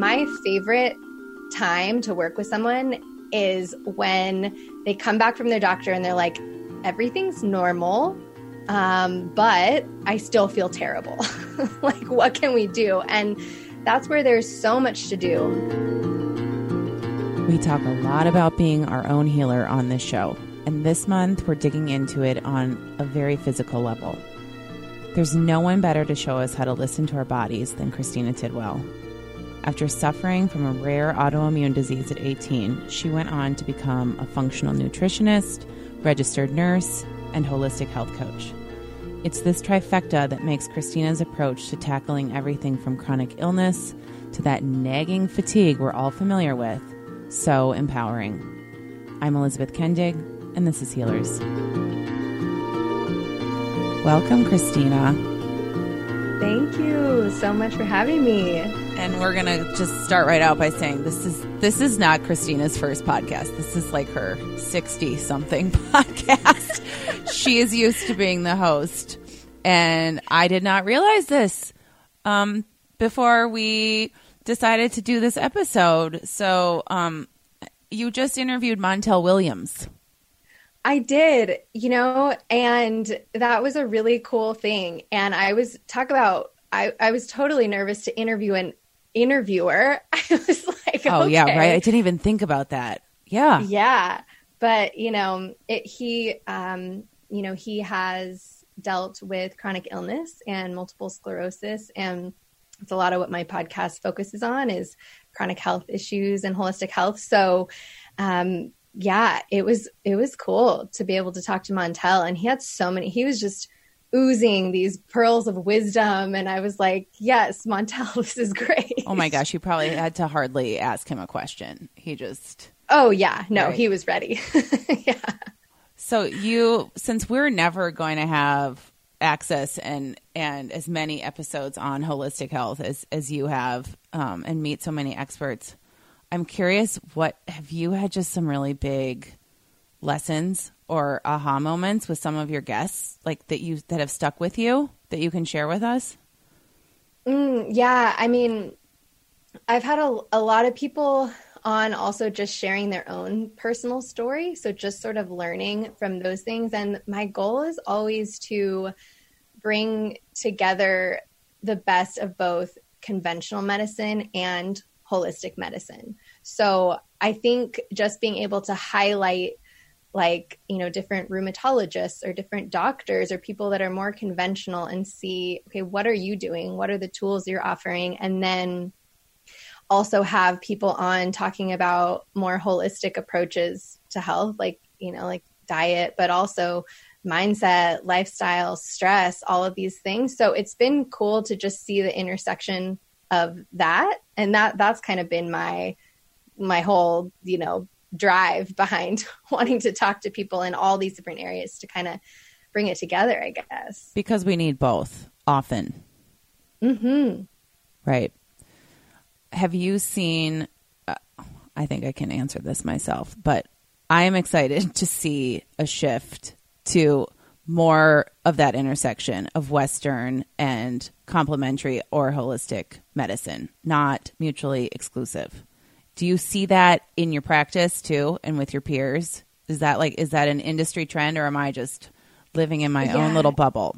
my favorite time to work with someone is when they come back from their doctor and they're like, everything's normal, um, but I still feel terrible. like, what can we do? And that's where there's so much to do. We talk a lot about being our own healer on this show, and this month we're digging into it on a very physical level. There's no one better to show us how to listen to our bodies than Christina Tidwell. After suffering from a rare autoimmune disease at 18, she went on to become a functional nutritionist, registered nurse, and holistic health coach. It's this trifecta that makes Christina's approach to tackling everything from chronic illness to that nagging fatigue we're all familiar with so empowering. I'm Elizabeth Kendig, and this is Healers. Welcome, Christina. Thank you so much for having me. And we're gonna just start right out by saying this is this is not Christina's first podcast. This is like her sixty something podcast. she is used to being the host, and I did not realize this um, before we decided to do this episode. So, um, you just interviewed Montel Williams. I did, you know, and that was a really cool thing. And I was talk about I, I was totally nervous to interview an interviewer. I was like, Oh okay. yeah, right. I didn't even think about that. Yeah. Yeah. But, you know, it, he um, you know, he has dealt with chronic illness and multiple sclerosis and it's a lot of what my podcast focuses on is chronic health issues and holistic health. So um yeah, it was it was cool to be able to talk to Montel, and he had so many. He was just oozing these pearls of wisdom, and I was like, "Yes, Montel, this is great." Oh my gosh, you probably had to hardly ask him a question. He just. Oh yeah, no, Right. he was ready. yeah. So you, since we're never going to have access and and as many episodes on holistic health as as you have, um, and meet so many experts, I'm curious. What have you had just some really big lessons or aha moments with some of your guests, like that you that have stuck with you that you can share with us? Mm, yeah, I mean, I've had a, a lot of people on also just sharing their own personal story. So just sort of learning from those things. And my goal is always to bring together the best of both conventional medicine and holistic medicine. So I think just being able to highlight like you know different rheumatologists or different doctors or people that are more conventional and see okay what are you doing? What are the tools you're offering? And then also have people on talking about more holistic approaches to health like you know like diet but also mindset lifestyle stress all of these things. So it's been cool to just see the intersection of that. And that that's kind of been my my whole you know drive behind wanting to talk to people in all these different areas to kind of bring it together i guess Because we need both often. Mm-hmm. Right. Have you seen? Uh, I think I can answer this myself, but I am excited to see a shift to more of that intersection of Western and complementary or holistic medicine, not mutually exclusive. Do you see that in your practice too, and with your peers? Is that like is that an industry trend, or am I just living in my own little bubble?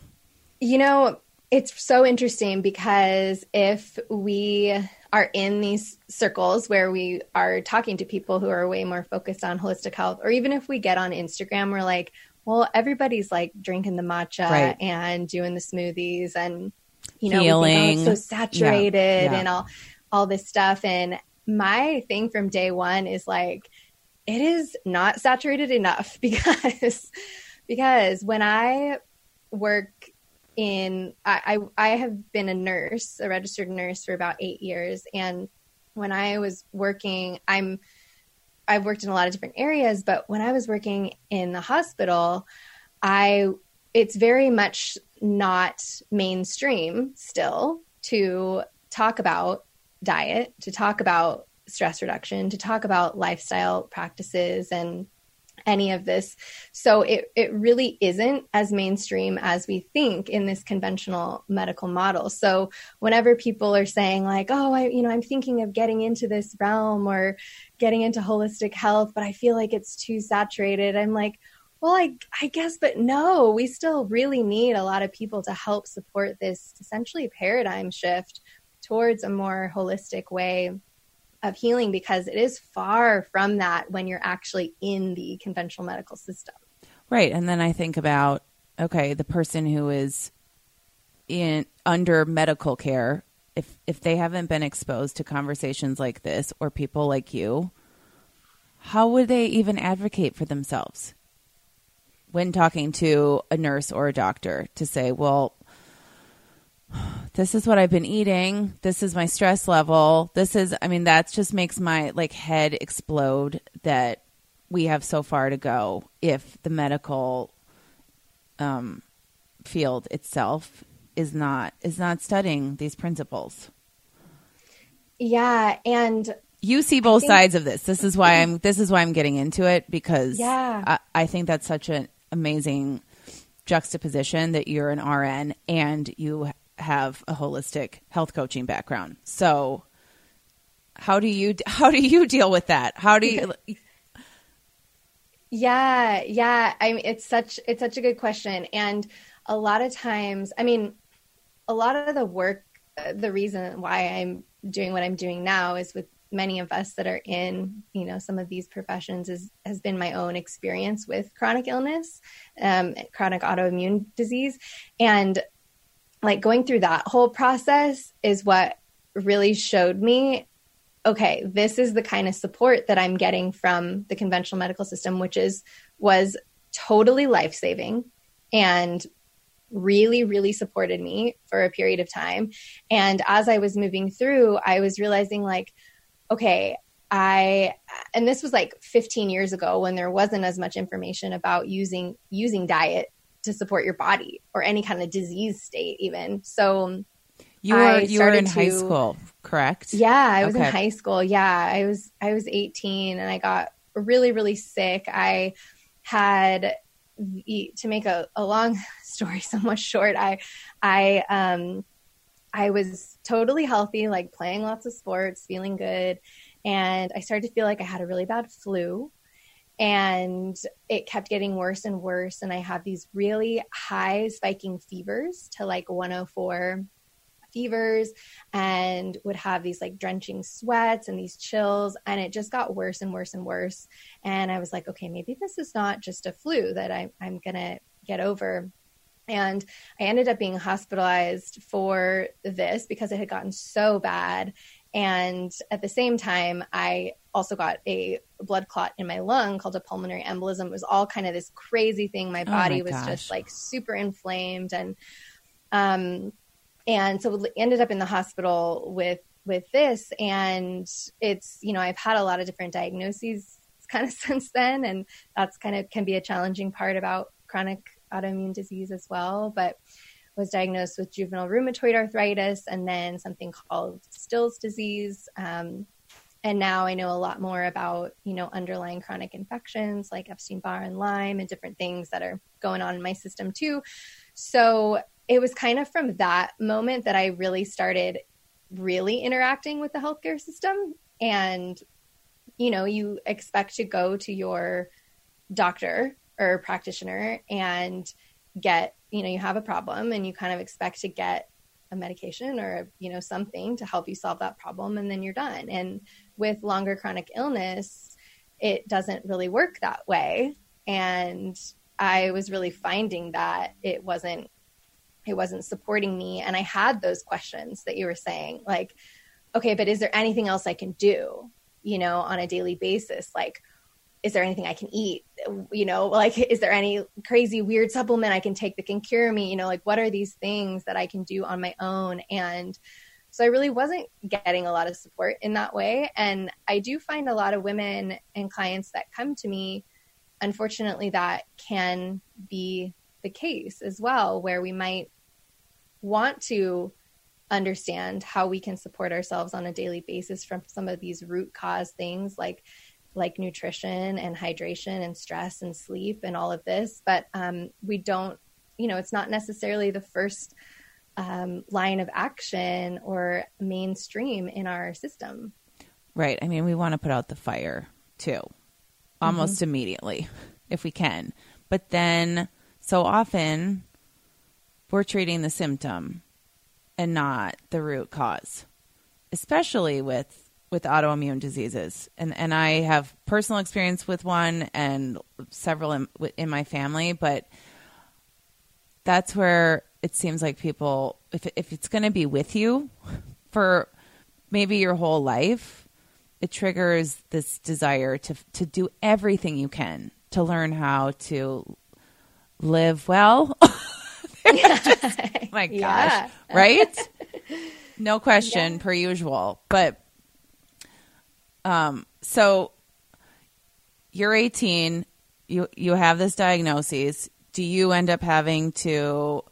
You know, it's so interesting because if we are in these circles where we are talking to people who are way more focused on holistic health, or even if we get on Instagram, we're like, well, everybody's like drinking the matcha Right. and doing the smoothies and, you know, oh, so saturated Yeah. and all, all this stuff. And my thing from day one is like, it is not saturated enough because, because when I work in I, I I have been a nurse, a registered nurse for about eight years, and when I was working, I'm I've worked in a lot of different areas, but when I was working in the hospital, I it's very much not mainstream still to talk about diet, to talk about stress reduction, to talk about lifestyle practices and any of this. So it, it really isn't as mainstream as we think in this conventional medical model. So whenever people are saying like, oh, I, you know, I'm thinking of getting into this realm or getting into holistic health, but I feel like it's too saturated. I'm like, well, I, I guess, but no, we still really need a lot of people to help support this essentially paradigm shift towards a more holistic way of healing because it is far from that when you're actually in the conventional medical system. Right. And then I think about okay, the person who is in under medical care if if they haven't been exposed to conversations like this or people like you, how would they even advocate for themselves when talking to a nurse or a doctor to say, well, this is what I've been eating. This is my stress level. This is, I mean, that just makes my like head explode that we have so far to go if the medical um, field itself is not is not studying these principles. Yeah, and you see both think, sides of this. This is why I'm this is why I'm getting into it because yeah. I, I think that's such an amazing juxtaposition that you're an RN and you have a holistic health coaching background. So how do you how do you deal with that? How do you Yeah, yeah. I mean it's such it's such a good question and a lot of times, I mean a lot of the work the reason why I'm doing what I'm doing now is with many of us that are in you know some of these professions is has been my own experience with chronic illness um, chronic autoimmune disease and like going through that whole process is what really showed me okay this is the kind of support that i'm getting from the conventional medical system which is was totally life-saving and really really supported me for a period of time. And as i was moving through i was realizing like okay I and this was like 15 years ago when there wasn't as much information about using using diet to support your body or any kind of disease state even. So you were you were in to, high school, correct? Yeah, I was okay. in high school. Yeah, I was I was 18 and I got really really sick. I had to make a, a long story somewhat short. I I um I was totally healthy, like playing lots of sports, feeling good, and I started to feel like I had a really bad flu and it kept getting worse and worse. And i had these really high spiking fevers to like 104 fevers and would have these like drenching sweats and these chills. And it just got worse and worse and worse. And i was like okay maybe this is not just a flu that I, i'm gonna get over. And i ended up being hospitalized for this because it had gotten so bad. And at the same time, I also got a blood clot in my lung called a pulmonary embolism. It was all kind of this crazy thing. My body oh my was gosh. just like super inflamed and um and so ended up in the hospital with with this and it's you know I've had a lot of different diagnoses kind of since then and that's kind of can be a challenging part about chronic autoimmune disease as well but was diagnosed with juvenile rheumatoid arthritis and then something called Still's disease. Um, and now I know a lot more about, you know, underlying chronic infections like Epstein-Barr and Lyme and different things that are going on in my system too. So it was kind of from that moment that I really started really interacting with the healthcare system. And, you know, you expect to go to your doctor or practitioner and get you know you have a problem and you kind of expect to get a medication or you know something to help you solve that problem and then you're done and with longer chronic illness it doesn't really work that way and i was really finding that it wasn't it wasn't supporting me and i had those questions that you were saying like okay but is there anything else i can do you know on a daily basis like is there anything I can eat? You know, like, is there any crazy weird supplement I can take that can cure me? You know, like, what are these things that I can do on my own? And so I really wasn't getting a lot of support in that way. And I do find a lot of women and clients that come to me, unfortunately, that can be the case as well, where we might want to understand how we can support ourselves on a daily basis from some of these root cause things like like nutrition and hydration and stress and sleep and all of this, but um, we don't, you know, it's not necessarily the first um, line of action or mainstream in our system. Right. I mean, we want to put out the fire too, almost mm-hmm. immediately if we can. But then so often we're treating the symptom and not the root cause, especially with with autoimmune diseases. And and I have personal experience with one and several in, in my family, but that's where it seems like people if if it's going to be with you for maybe your whole life, it triggers this desire to to do everything you can to learn how to live well. just, my gosh, yeah. right? No question, yeah. per usual. But um, so you're 18. You you have this diagnosis. Do you end up having to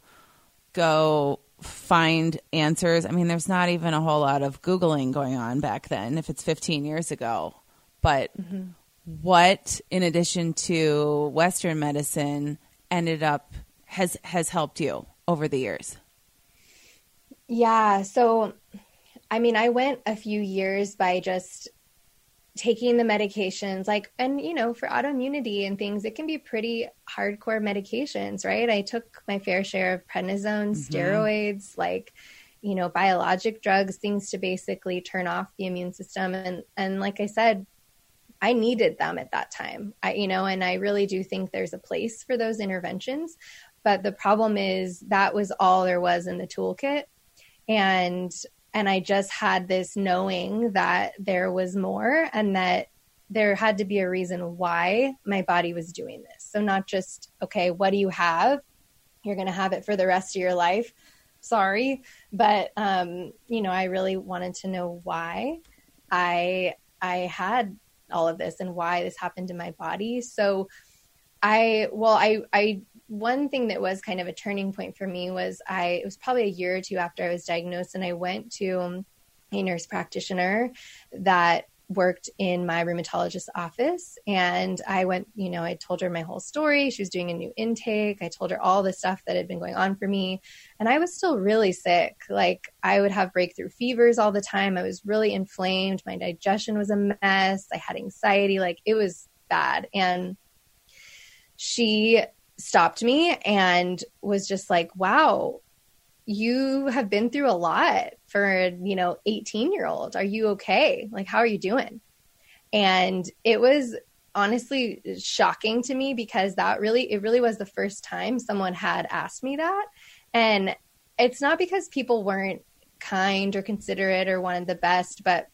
go find answers? I mean, there's not even a whole lot of googling going on back then. If it's 15 years ago, but mm-hmm. what, in addition to Western medicine, ended up has has helped you over the years? Yeah, so I mean, I went a few years by just taking the medications like and you know for autoimmunity and things it can be pretty hardcore medications right? I took my fair share of prednisone mm-hmm. steroids like you know biologic drugs things to basically turn off the immune system. And and like i said i needed them at that time. I you know and i really do think there's a place for those interventions. But the problem is that was all there was in the toolkit. And and I just had this knowing that there was more and that there had to be a reason why my body was doing this. So, not just, okay, what do you have? You're going to have it for the rest of your life. Sorry. But, um, you know, I really wanted to know why I, I had all of this and why this happened to my body. So, I, well, I, I one thing that was kind of a turning point for me was I it was probably a year or two after I was diagnosed and I went to a nurse practitioner that worked in my rheumatologist's office and I went, you know, I told her my whole story. She was doing a new intake. I told her all the stuff that had been going on for me. And I was still really sick. Like I would have breakthrough fevers all the time. I was really inflamed. My digestion was a mess. I had anxiety. Like it was bad. And she stopped me and was just like, wow, you have been through a lot for, you know, 18 year old. Are you okay? Like, how are you doing? And it was honestly shocking to me because that really, it really was the first time someone had asked me that. And it's not because people weren't kind or considerate or wanted the best, but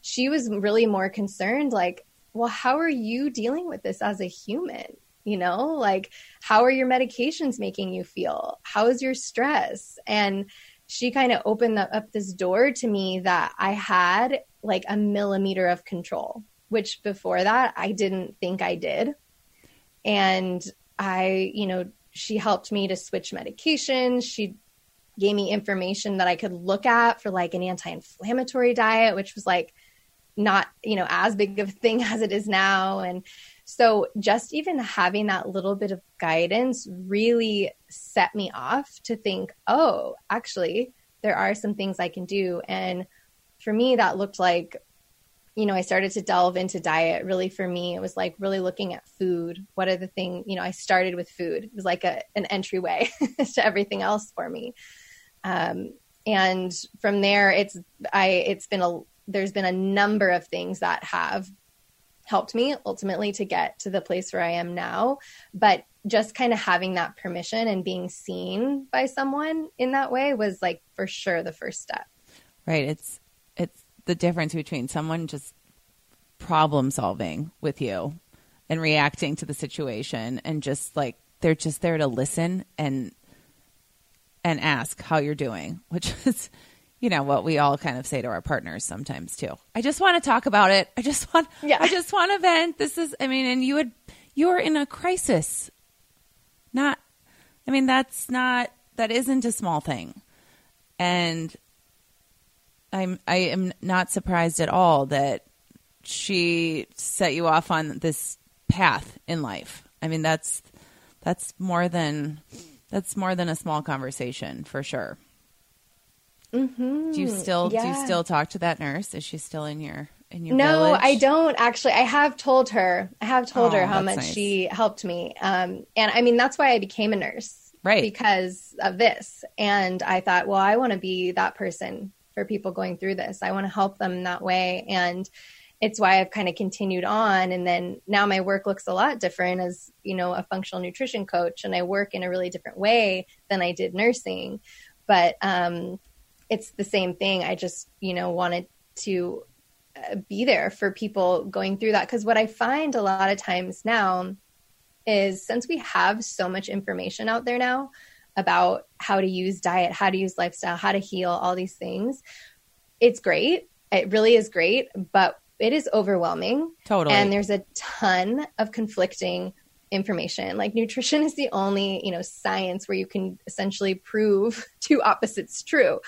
she was really more concerned, like, well, how are you dealing with this as a human? You know like how are your medications making you feel? How is your stress? And she kind of opened up this door to me that i had like a millimeter of control which before that i didn't think i did. And i you know she helped me to switch medications she gave me information that i could look at for like an anti-inflammatory diet which was like not you know as big of a thing as it is now. And so just even having that little bit of guidance really set me off to think, oh, actually, there are some things I can do. And for me, that looked like, you know, I started to delve into diet. Really, for me, it was like really looking at food. What are the things, you know, I started with food. It was like a, an entryway to everything else for me. Um, and from there, it's, I, it's been a, there's been a number of things that have helped me ultimately to get to the place where I am now. But just kind of having that permission and being seen by someone in that way was like for sure the first step. Right. It's it's the difference between someone just problem solving with you and reacting to the situation and just like they're just there to listen and and ask how you're doing, which is you know what we all kind of say to our partners sometimes too. I just want to talk about it. I just want yeah. I just want to vent. This is I mean and you would you're in a crisis. Not I mean that's not that isn't a small thing. And I'm I am not surprised at all that she set you off on this path in life. I mean, that's that's more than that's more than a small conversation for sure. Mm-hmm. Do you still yeah. do you still talk to that nurse? Is she still in your in your no, village? I don't actually. I have told her. I have told Oh, her how much nice. she helped me. Um, and I mean that's why I became a nurse, Right. Because of this. And I thought, well, I want to be that person for people going through this. I want to help them that way, and it's why I've kind of continued on. And then now my work looks a lot different as you know a functional nutrition coach, and I work in a really different way than I did nursing. But um, it's the same thing. I just you know wanted to uh, be there for people going through that because what I find a lot of times now is since we have so much information out there now about how to use diet, how to use lifestyle, how to heal, all these things, it's great. It really is great, but it is overwhelming. Totally. And there's a ton of conflicting information. Like nutrition is the only, you know, science where you can essentially prove two opposites true.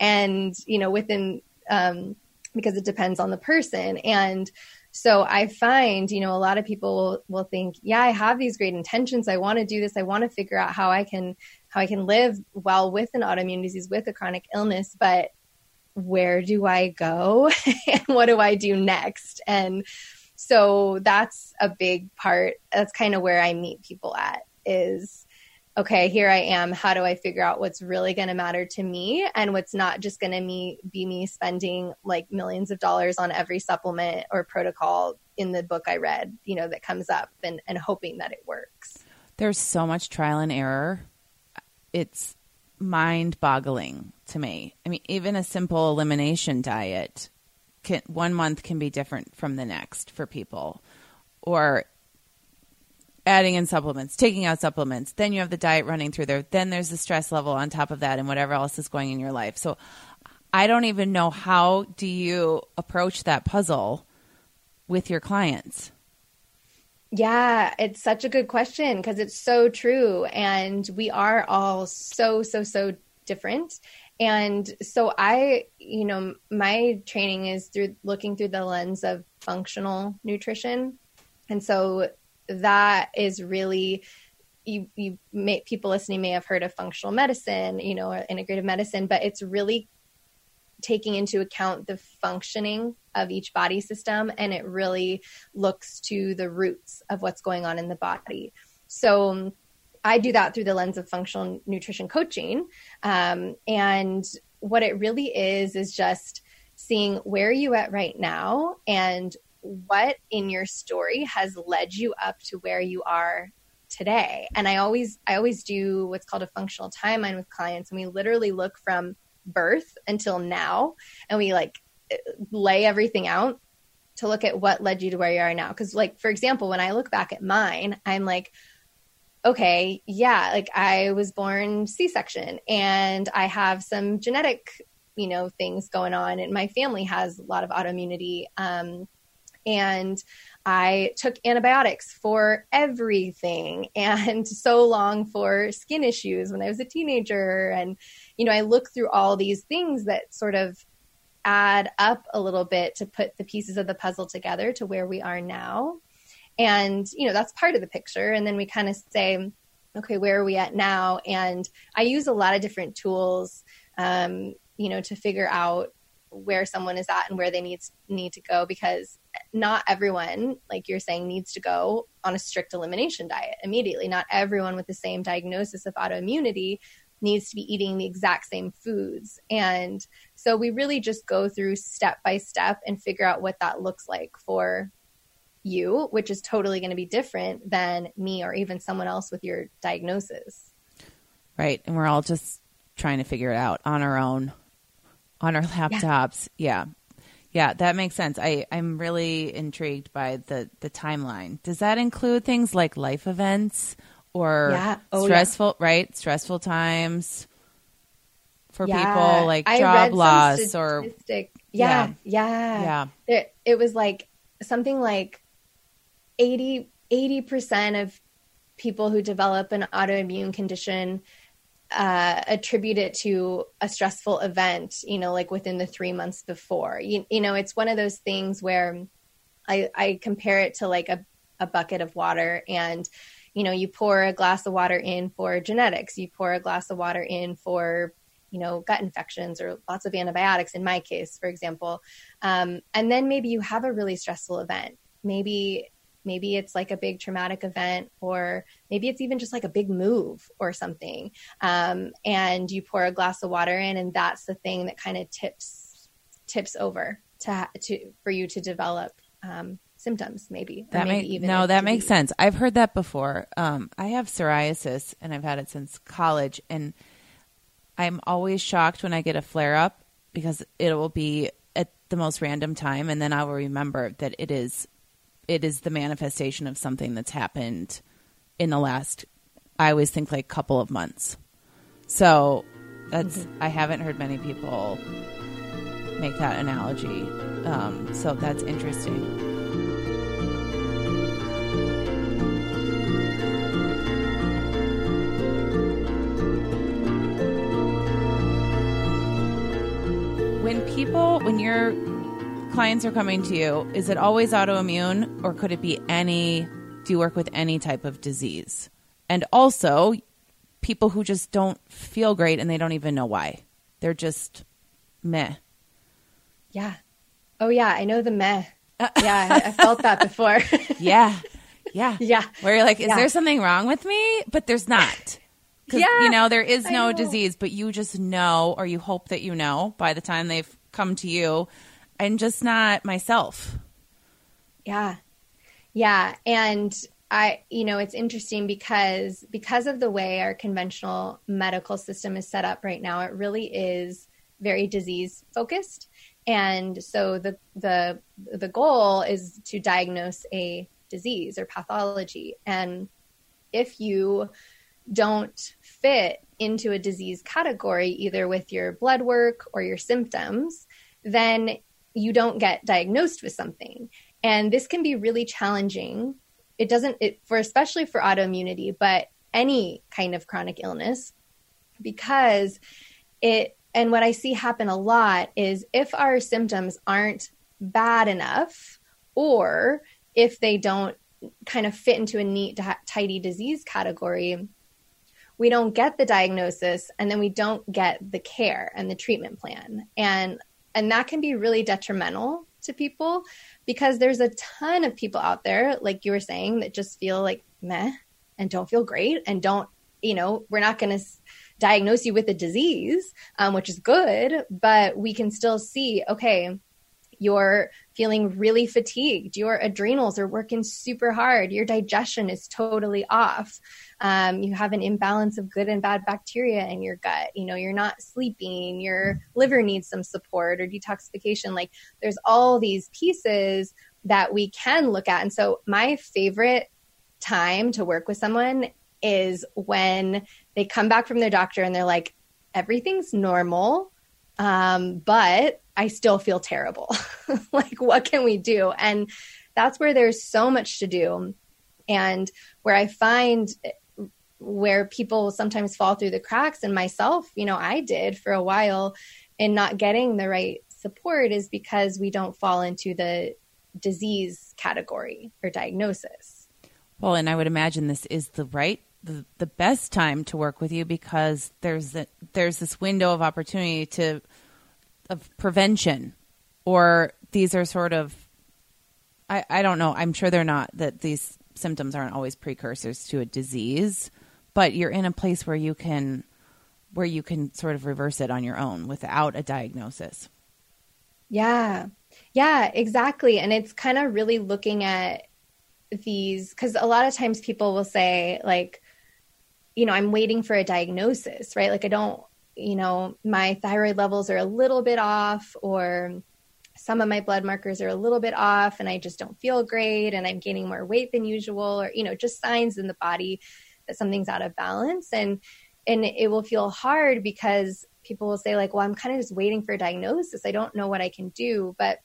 And, you know, within um because it depends on the person. And so I find, you know, a lot of people will, think, yeah, I have these great intentions. I want to do this. I want to figure out how I can, how I can live well with an autoimmune disease, with a chronic illness, but where do I go and what do I do next? And so that's a big part. That's kind of where I meet people at is, okay, here I am. How do I figure out what's really going to matter to me and what's not just going to me be me spending like millions of dollars on every supplement or protocol in the book I read, you know, that comes up and, and hoping that it works. There's so much trial and error. It's mind boggling to me. I mean, even a simple elimination diet can one month can be different from the next for people. Or adding in supplements, taking out supplements, then you have the diet running through there, then there's the stress level on top of that and whatever else is going in your life. So I don't even know how do you approach that puzzle with your clients? Yeah, it's such a good question because it's so true. And we are all so, so, so different. And so I, you know, my training is through looking through the lens of functional nutrition. And so that is really you you may people listening may have heard of functional medicine, you know, or integrative medicine, but it's really taking into account the functioning of each body system and it really looks to the roots of what's going on in the body. So um, I do that through the lens of functional nutrition coaching. Um, and what it really is, is just seeing where are you at right now and what in your story has led you up to where you are today. And I always, I always do what's called a functional timeline with clients. And we literally look from birth until now and we like lay everything out to look at what led you to where you are now. Cause like, for example, when I look back at mine, I'm like, okay, yeah, like I was born C-section and I have some genetic, you know, things going on and my family has a lot of autoimmunity. Um, and I took antibiotics for everything and so long for skin issues when I was a teenager. And, you know, I look through all these things that sort of add up a little bit to put the pieces of the puzzle together to where we are now. And, you know, that's part of the picture. And then we kind of say, okay, where are we at now? And I use a lot of different tools, um, you know, to figure out where someone is at and where they need need to go because not everyone like you're saying needs to go on a strict elimination diet immediately. Not everyone with the same diagnosis of autoimmunity needs to be eating the exact same foods. And so we really just go through step by step and figure out what that looks like for you which is totally going to be different than me or even someone else with your diagnosis. Right. And we're all just trying to figure it out on our own, on our laptops. Yeah. Yeah, that makes sense. I, I'm really intrigued by the, the timeline. Does that include things like life events or Yeah. Oh, yeah. stressful, right? Stressful times for Yeah. people like I job loss or yeah, yeah, Yeah. It, it was like something like 80 percent of people who develop an autoimmune condition uh, attribute it to a stressful event. You know, like within the three months before. You, you know, it's one of those things where I, I compare it to like a, a bucket of water and you know you pour a glass of water in for genetics you pour a glass of water in for you know gut infections or lots of antibiotics in my case for example um, and then maybe you have a really stressful event maybe maybe it's like a big traumatic event or maybe it's even just like a big move or something. Um, and you pour a glass of water in and that's the thing that kind of tips tips over to to for you to develop um, symptoms maybe that maybe make, no that makes sense. I've heard that before. Um, i have psoriasis and i've had it since college and i'm always shocked when i get a flare up because it will be at the most random time and then i will remember that it is it is the manifestation of something that's happened in the last i always think like couple of months. So that's mm-hmm. i haven't heard many people make that analogy. Um, so that's interesting. When people when you're clients are coming to you, is it always autoimmune or could it be any? Do you work with any type of disease? And also, people who just don't feel great and they don't even know why. They're just meh. Yeah. Oh, yeah. I know the meh. yeah. I, I felt that before. yeah. Yeah. Yeah. Where you're like, is yeah. there something wrong with me? But there's not. Yeah. You know, there is no disease, but you just know, or you hope that you know by the time they've come to you I'm just not myself. Yeah. Yeah. And I, you know, it's interesting because because of the way our conventional medical system is set up right now, it really is very disease focused. And so the the the goal is to diagnose a disease or pathology. And if you don't fit into a disease category, either with your blood work or your symptoms, then you don't get diagnosed with something. And this can be really challenging. It doesn't, it, for especially for autoimmunity, but any kind of chronic illness, because it, and what I see happen a lot is if our symptoms aren't bad enough, or if they don't kind of fit into a neat, tidy disease category, we don't get the diagnosis and then we don't get the care and the treatment plan. And and that can be really detrimental to people because there's a ton of people out there, like you were saying, that just feel like meh and don't feel great and don't, you know, we're not going to diagnose you with a disease, um, which is good, but we can still see, okay, you're feeling really fatigued. Your adrenals are working super hard. Your digestion is totally off. Um, you have an imbalance of good and bad bacteria in your gut. You know, you're not sleeping. Your liver needs some support or detoxification. Like there's all these pieces that we can look at. And so my favorite time to work with someone is when they come back from their doctor and they're like, everything's normal. Um, but I still feel terrible. like, what can we do? And that's where there's so much to do. And where I find where people sometimes fall through the cracks, and myself, you know, I did for a while in not getting the right support is because we don't fall into the disease category or diagnosis. Well, and I would imagine this is the right the, the best time to work with you because there's there's this window of opportunity to of prevention or these are sort of I, I don't know i'm sure they're not that these symptoms aren't always precursors to a disease but you're in a place where you can where you can sort of reverse it on your own without a diagnosis. Yeah. Yeah exactly. And it's kind of really looking at these because a lot of times people will say like you know i'm waiting for a diagnosis right? Like i don't you know, my thyroid levels are a little bit off or some of my blood markers are a little bit off and I just don't feel great and I'm gaining more weight than usual or you know, just signs in the body something's out of balance and and it will feel hard because people will say like, "Well, I'm kind of just waiting for a diagnosis. I don't know what I can do." But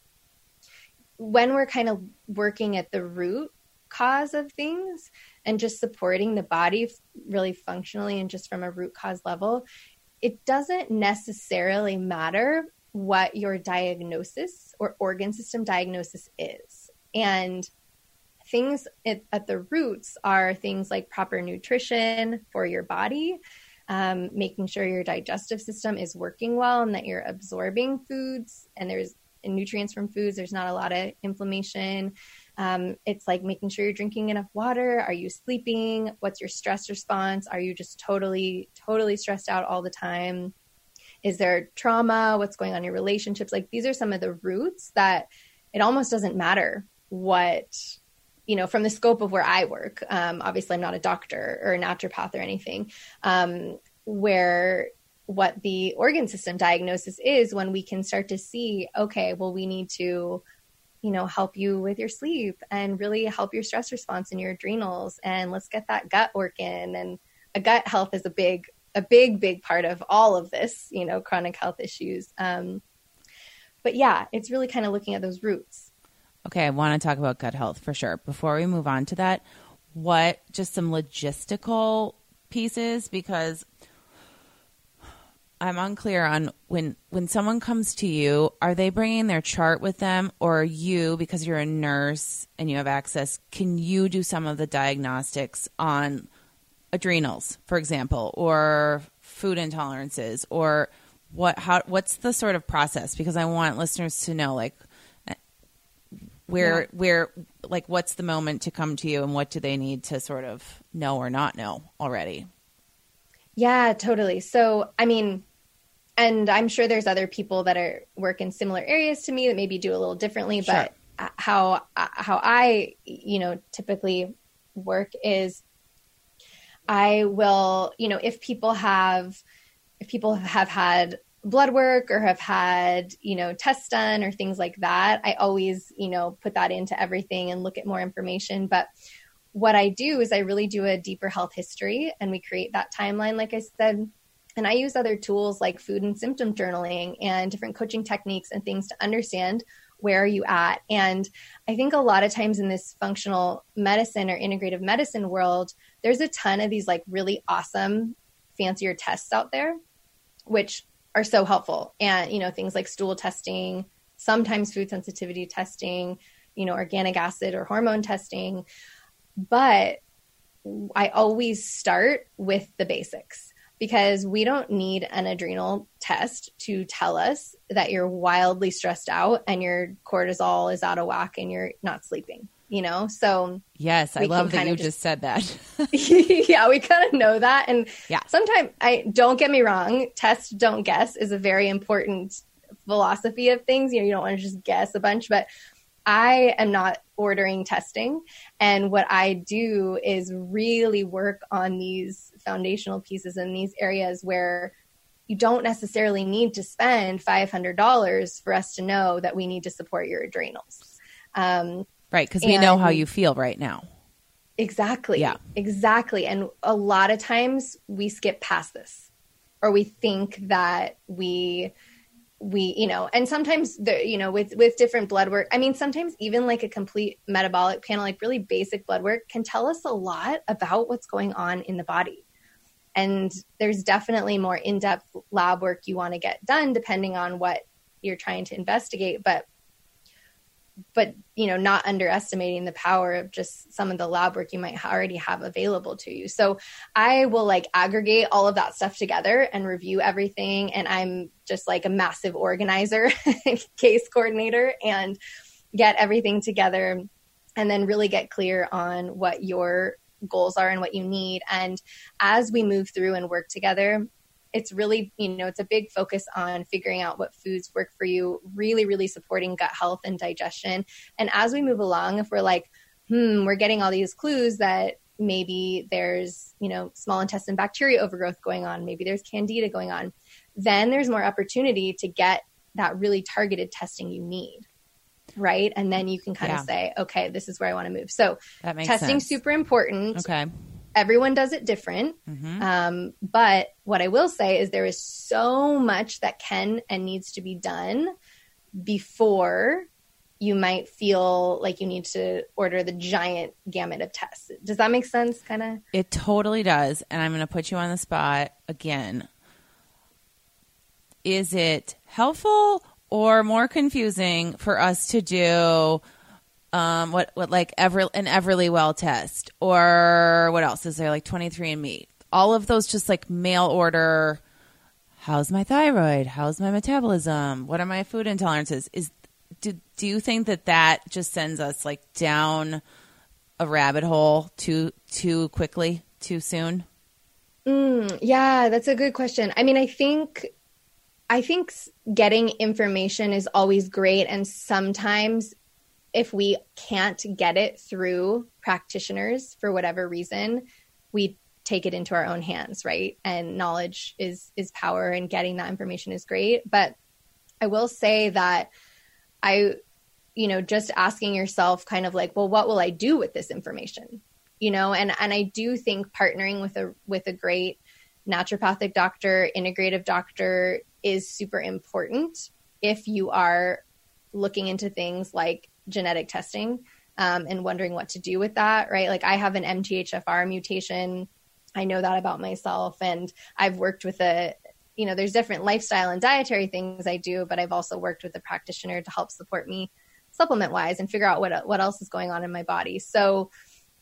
when we're kind of working at the root cause of things and just supporting the body really functionally and just from a root cause level, it doesn't necessarily matter what your diagnosis or organ system diagnosis is. And things at, at the roots are things like proper nutrition for your body, um, making sure your digestive system is working well and that you're absorbing foods and there's nutrients from foods. There's not a lot of inflammation. Um, it's like making sure you're drinking enough water. Are you sleeping? What's your stress response? Are you just totally, totally stressed out all the time? Is there trauma? What's going on in your relationships? Like these are some of the roots that it almost doesn't matter what you know, from the scope of where I work, um, obviously I'm not a doctor or a naturopath or anything, um, where what the organ system diagnosis is when we can start to see, okay, well, we need to, you know, help you with your sleep and really help your stress response and your adrenals. And let's get that gut working. And a gut health is a big, a big, big part of all of this, you know, chronic health issues. Um, but yeah, it's really kind of looking at those roots. Okay, I want to talk about gut health for sure. Before we move on to that, what just some logistical pieces because I'm unclear on when when someone comes to you, are they bringing their chart with them or you because you're a nurse and you have access, can you do some of the diagnostics on adrenals, for example, or food intolerances or what how what's the sort of process because I want listeners to know like where yeah. where like what's the moment to come to you and what do they need to sort of know or not know already yeah totally so i mean and i'm sure there's other people that are work in similar areas to me that maybe do a little differently sure. but how how i you know typically work is i will you know if people have if people have had blood work or have had, you know, tests done or things like that, I always, you know, put that into everything and look at more information. But what I do is I really do a deeper health history and we create that timeline, like I said. And I use other tools like food and symptom journaling and different coaching techniques and things to understand where are you at. And I think a lot of times in this functional medicine or integrative medicine world, there's a ton of these like really awesome, fancier tests out there, which are so helpful. And, you know, things like stool testing, sometimes food sensitivity testing, you know, organic acid or hormone testing. But I always start with the basics because we don't need an adrenal test to tell us that you're wildly stressed out and your cortisol is out of whack and you're not sleeping you know? So yes i love that you just, just said that. Yeah we kind of know that. And yeah. sometimes i don't get me wrong test don't guess is a very important philosophy of things. You know you don't want to just guess a bunch but i am not ordering testing. And what i do is really work on these foundational pieces in these areas where you don't necessarily need to spend $500 for us to know that we need to support your adrenals. Um, Right, because we know how you feel right now. Exactly. Yeah. Exactly. And a lot of times we skip past this or we think that we we you know and sometimes the you know with with different blood work i mean sometimes even like a complete metabolic panel like really basic blood work can tell us a lot about what's going on in the body and there's definitely more in-depth lab work you want to get done depending on what you're trying to investigate but but you know not underestimating the power of just some of the lab work you might already have available to you. So i will like aggregate all of that stuff together and review everything and i'm just like a massive organizer case coordinator and get everything together and then really get clear on what your goals are and what you need. And as we move through and work together it's really, you know, it's a big focus on figuring out what foods work for you, really, really supporting gut health and digestion. And as we move along, if we're like, hmm, we're getting all these clues that maybe there's, you know, small intestine bacteria overgrowth going on, maybe there's candida going on, then there's more opportunity to get that really targeted testing you need right? And then you can kind yeah. of say, okay, this is where I want to move. So testing sense. super important. Okay everyone does it different. Mm-hmm. Um, but what I will say is there is so much that can and needs to be done before you might feel like you need to order the giant gamut of tests. Does that make sense? Kind of? It totally does. And I'm going to put you on the spot again. Is it helpful or more confusing for us to do um, what what like Ever an Everlywell test, or what else is there? Like Twenty Three and Me. All of those just like mail order. How's my thyroid? How's my metabolism? What are my food intolerances? Is do do you think that that just sends us like down a rabbit hole too too quickly, too soon? Mm, yeah, that's a good question. I mean, I think I think getting information is always great and sometimes if we can't get it through practitioners for whatever reason, we take it into our own hands, right? And knowledge is is power and getting that information is great, but I will say that I you know, just asking yourself kind of like, well, what will I do with this information? You know, and and I do think partnering with a with a great naturopathic doctor, integrative doctor is super important if you are looking into things like genetic testing um, and wondering what to do with that, right? Like I have an MTHFR mutation. I know that about myself. And I've worked with a, you know, there's different lifestyle and dietary things I do, but I've also worked with a practitioner to help support me supplement wise and figure out what, what else is going on in my body. So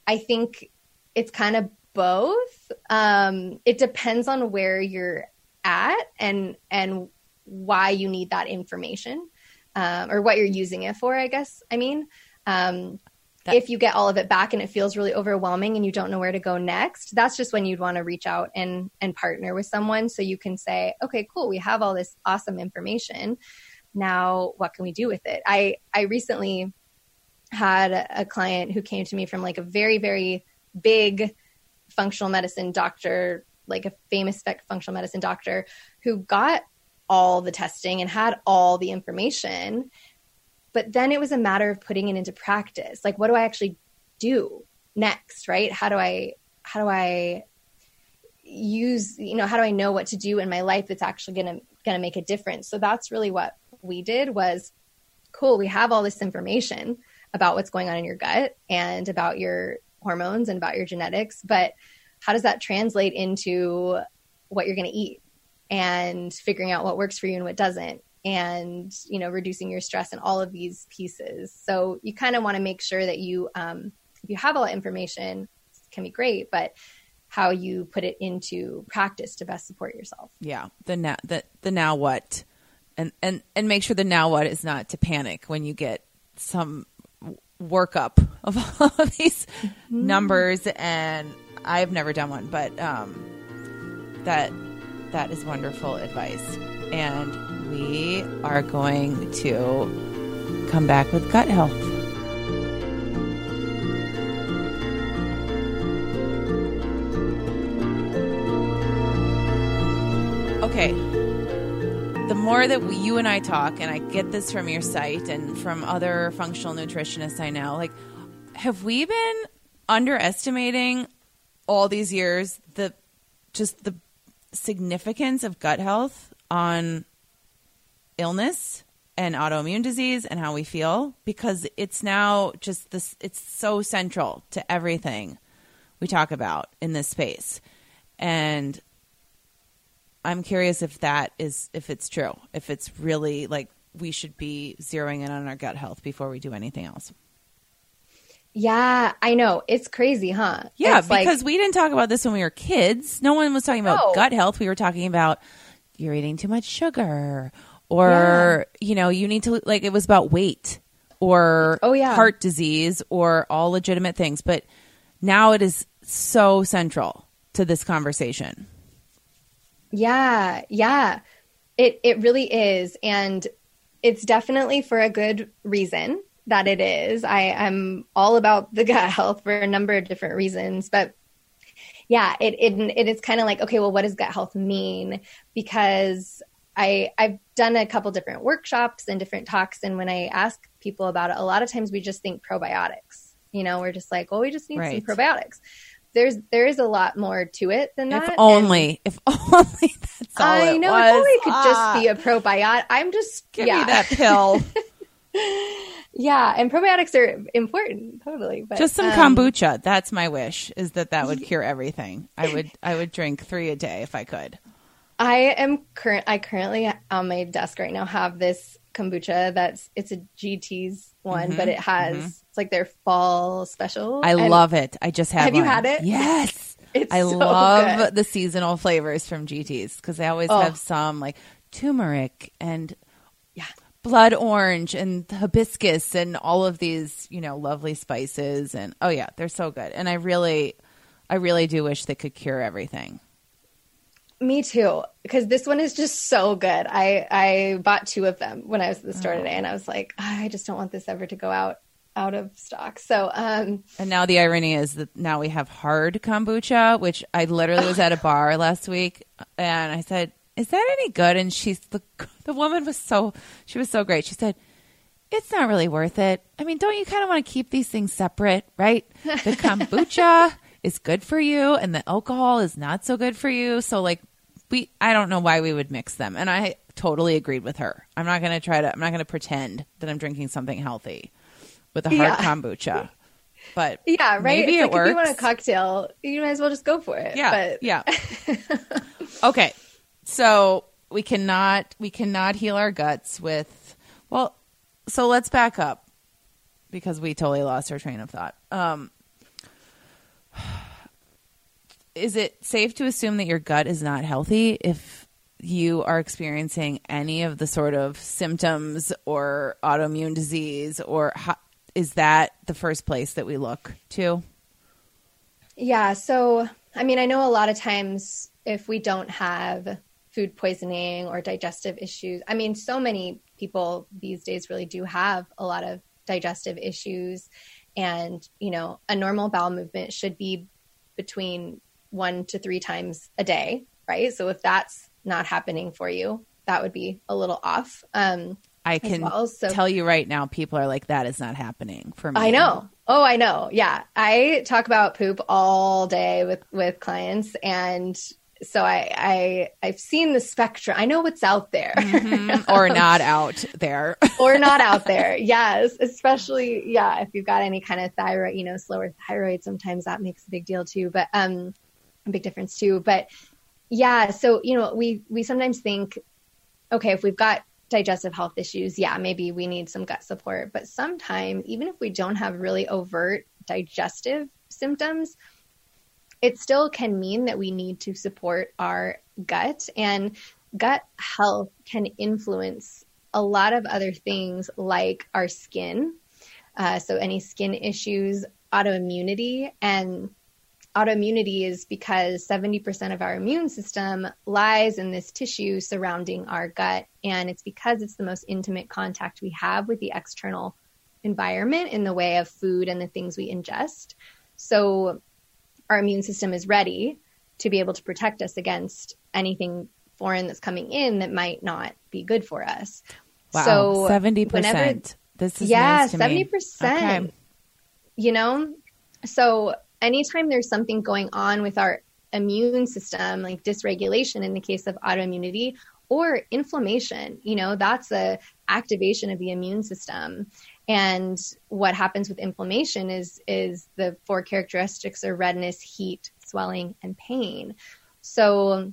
I think it's kind of both. Um, it depends on where you're at and, and why you need that information um, or what you're using it for, I guess. I mean, um, that- if you get all of it back and it feels really overwhelming and you don't know where to go next, that's just when you'd want to reach out and and partner with someone so you can say, okay, cool, we have all this awesome information. Now, what can we do with it? I I recently had a client who came to me from like a very very big functional medicine doctor, like a famous functional medicine doctor, who got all the testing and had all the information. But then it was a matter of putting it into practice. Like, what do I actually do next? Right? How do I, how do I use, you know, how do I know what to do in my life that's actually going to, going to make a difference? So that's really what we did was cool. We have all this information about what's going on in your gut and about your hormones and about your genetics, but how does that translate into what you're going to eat? And figuring out what works for you and what doesn't and you know reducing your stress and all of these pieces so you kind of want to make sure that you um, if you have all that information can be great but how you put it into practice to best support yourself yeah the now the, the now what and and and make sure the now what is not to panic when you get some workup of all of these mm-hmm. numbers and i've never done one but um that that is wonderful advice. And we are going to come back with gut health. Okay. The more that we, you and I talk, and I get this from your site and from other functional nutritionists I know, like, have we been underestimating all these years the just the significance of gut health on illness and autoimmune disease and how we feel because it's now just this it's so central to everything we talk about in this space. And i'm curious if that is if it's true if it's really like we should be zeroing in on our gut health before we do anything else yeah, I know. It's crazy, huh? Yeah, it's because like, we didn't talk about this when we were kids. No one was talking about no. gut health. We were talking about you're eating too much sugar or, yeah. you know, you need to like it was about weight or oh, yeah. heart disease or all legitimate things, but now it is so central to this conversation. Yeah, yeah. It it really is and it's definitely for a good reason that it is. I am all about the gut health for a number of different reasons, but yeah, it it, it is kind of like okay, well, what does gut health mean? Because I I've done a couple different workshops and different talks, and when I ask people about it, a lot of times we just think probiotics. You know, we're just like, well, we just need right. some probiotics. There's there is a lot more to it than that. If only, if only that's all I know. Was. If only it could ah. just be a probiotic. I'm just give yeah. me that pill. Yeah, and probiotics are important, totally. But just some um, kombucha. That's my wish. Is that that would cure everything? I would I would drink three a day if I could. I am current. I currently on my desk right now have this kombucha that's it's a GT's one, mm-hmm, but it has mm-hmm. It's like their fall special. I And love it. I just had Have you had it? Yes. It's I so love good. the seasonal flavors from GT's because they always Oh. have some like turmeric and. Blood orange and hibiscus and all of these, you know, lovely spices and oh yeah, they're so good. And I really I really do wish they could cure everything. Me too, because this one is just so good. I I bought two of them when I was at the store today, and I was like, "Ah, I just don't want this ever to go out out of stock. So, um, And now the irony is that now we have hard kombucha, which I literally was at a bar last week and I said, "Is that any good?" And she's the the woman was so she was so great. She said, "It's not really worth it. I mean, don't you kind of want to keep these things separate, right? The kombucha is good for you and the alcohol is not so good for you. So like we I don't know why we would mix them." And I totally agreed with her. I'm not going to try to I'm not going to pretend that I'm drinking something healthy with a hard Yeah. kombucha. But yeah, right. Maybe it's it like If you want a cocktail, you might as well just go for it. Yeah, but yeah. okay, so we cannot we cannot heal our guts with well. So let's back up because we totally lost our train of thought. Um, is it safe to assume that your gut is not healthy if you are experiencing any of the sort of symptoms or autoimmune disease or how, is that the first place that we look to? Yeah. So, I mean, I know a lot of times if we don't have food poisoning or digestive issues, I mean, so many people these days really do have a lot of digestive issues. And, you know, a normal bowel movement should be between one to three times a day, right? So if that's not happening for you, that would be a little off. Um, I can well, so- tell you right now, people are like, that is not happening for me. I know. Oh, I know. Yeah. I talk about poop all day with with clients and so I I I've seen the spectrum. I know what's out there. Mhm. or not out there. or not out there. Yes, especially yeah, if you've got any kind of thyroid, you know, slower thyroid, sometimes that makes a big deal too, but um a big difference too. But yeah, so you know, we we sometimes think okay, if we've got digestive health issues, yeah, maybe we need some gut support. But sometimes, even if we don't have really overt digestive symptoms, it still can mean that we need to support our gut. And gut health can influence a lot of other things like our skin. Uh, so, any skin issues, autoimmunity, and autoimmunity is because 70% of our immune system lies in this tissue surrounding our gut. And it's because it's the most intimate contact we have with the external environment in the way of food and the things we ingest. So our immune system is ready to be able to protect us against anything foreign that's coming in that might not be good for us. Wow. So 70%. whenever- this is yeah, seventy percent. Okay. You know, so anytime there's something going on with our immune system, like dysregulation in the case of autoimmunity or inflammation, you know, that's a activation of the immune system. And what happens with inflammation is is the four characteristics are redness, heat, swelling, and pain. So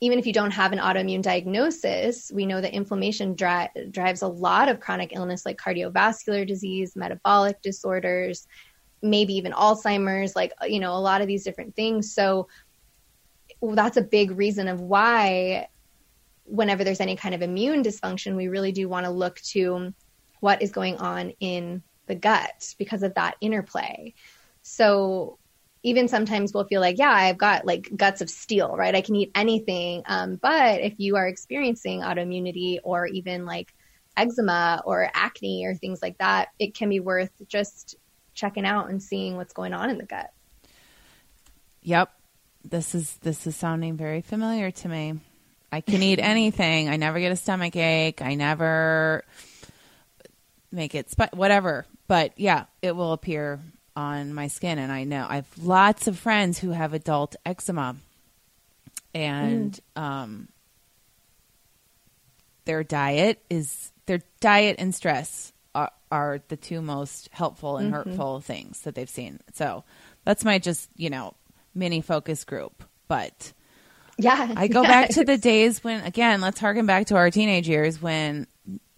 even if you don't have an autoimmune diagnosis, we know that inflammation dri- drives a lot of chronic illness like cardiovascular disease, metabolic disorders, maybe even Alzheimer's, like, you know, a lot of these different things. So that's a big reason of why, whenever there's any kind of immune dysfunction, we really do want to look to what is going on in the gut because of that interplay. So even sometimes we'll feel like, yeah, I've got like guts of steel, right? I can eat anything. Um, but if you are experiencing autoimmunity or even like eczema or acne or things like that, it can be worth just checking out and seeing what's going on in the gut. Yep. This is this is sounding very familiar to me. I can eat anything. I never get a stomach ache. I never make it sp- whatever. But yeah, it will appear on my skin and I know I have lots of friends who have adult eczema and um their diet is their diet and stress are, are the two most helpful and hurtful things that they've seen. So that's my just, you know, mini focus group. But Yeah. I go back to the days when again, let's harken back to our teenage years when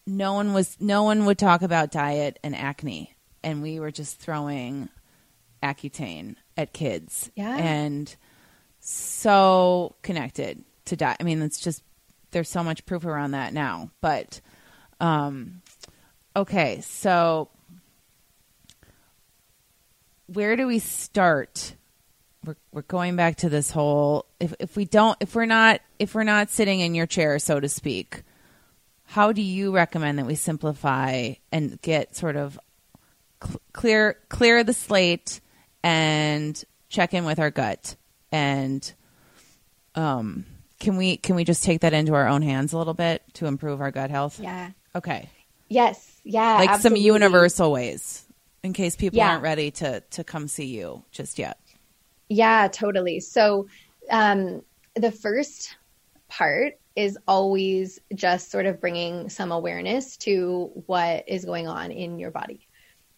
no one was no one would talk about diet and acne. and we were just throwing Accutane at kids. Yeah. And so connected to diet I mean, it's just there's so much proof around that now. But um okay, so where do we start? We're we're going back to this whole if if we don't if we're not if we're not sitting in your chair so to speak, how do you recommend that we simplify and get sort of cl- clear clear the slate and check in with our gut and um can we can we just take that into our own hands a little bit to improve our gut health? Yeah. Okay. Yes. Yeah. Like absolutely. some universal ways in case people Yeah. aren't ready to to come see you just yet. Yeah, totally. So, um, the first part is always just sort of bringing some awareness to what is going on in your body.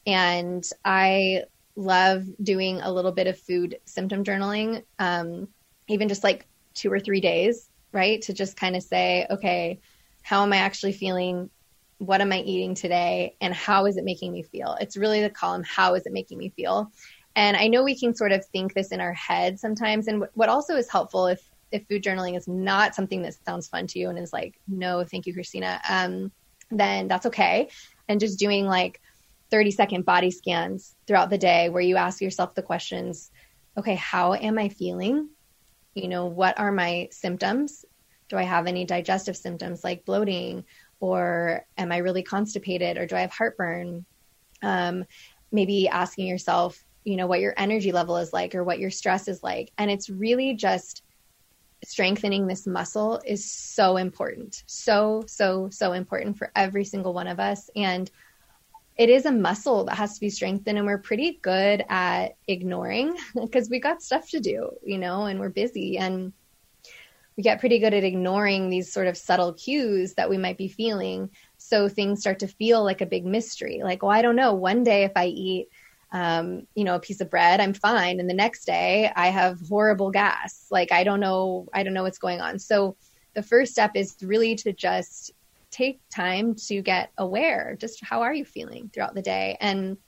And I love doing a little bit of food symptom journaling, um, even just like two or three days, right? To just kind of say, okay, how am I actually feeling? What am I eating today? And how is it making me feel? It's really the column, how is it making me feel? And I know we can sort of think this in our head sometimes. And what also is helpful if if food journaling is not something that sounds fun to you and is like, no, thank you, Christina, um, then that's okay. And just doing like 30 second body scans throughout the day where you ask yourself the questions, okay, how am I feeling? You know, what are my symptoms? Do I have any digestive symptoms like bloating? Or am I really constipated? Or do I have heartburn? Um, maybe asking yourself, you know, what your energy level is like or what your stress is like. And it's really just strengthening this muscle is so important. So, so, so important for every single one of us. And it is a muscle that has to be strengthened. And we're pretty good at ignoring because we got stuff to do, you know, and we're busy. And we get pretty good at ignoring these sort of subtle cues that we might be feeling. So things start to feel like a big mystery. Like, well, I don't know. One day if I eat, um, you know, a piece of bread, I'm fine. And the next day I have horrible gas. Like, I don't know, I don't know what's going on. So the first step is really to just take time to get aware. Just how are you feeling throughout the day? And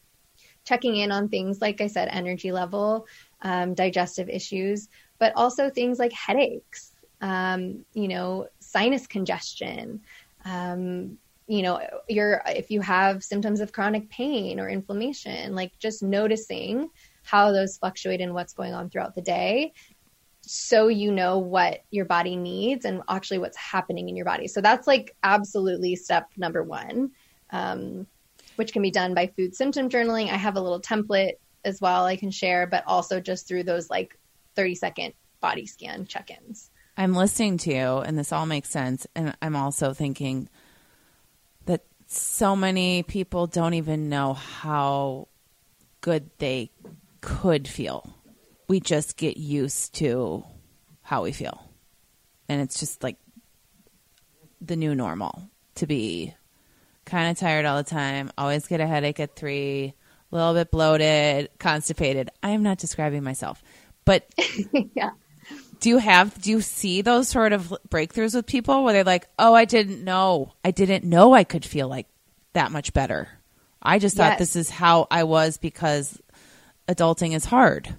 checking in on things, like I said, energy level, um, digestive issues, but also things like headaches, um, you know, sinus congestion, um, you know, your if you have symptoms of chronic pain or inflammation, like just noticing how those fluctuate and what's going on throughout the day so you know what your body needs and actually what's happening in your body. So that's like absolutely step number one, um, which can be done by food symptom journaling. I have a little template as well I can share, but also just through those like 30 second body scan check ins. I'm listening to you, and this all makes sense. And I'm also thinking so many people don't even know how good they could feel. We just get used to how we feel. And it's just like the new normal to be kind of tired all the time, always get a headache at three, a little bit bloated, constipated. I am not describing myself. But yeah. Do you have do you see those sort of breakthroughs with people where they're like oh i didn't know i didn't know i could feel like that much better i just thought Yes. this is how i was because adulting is hard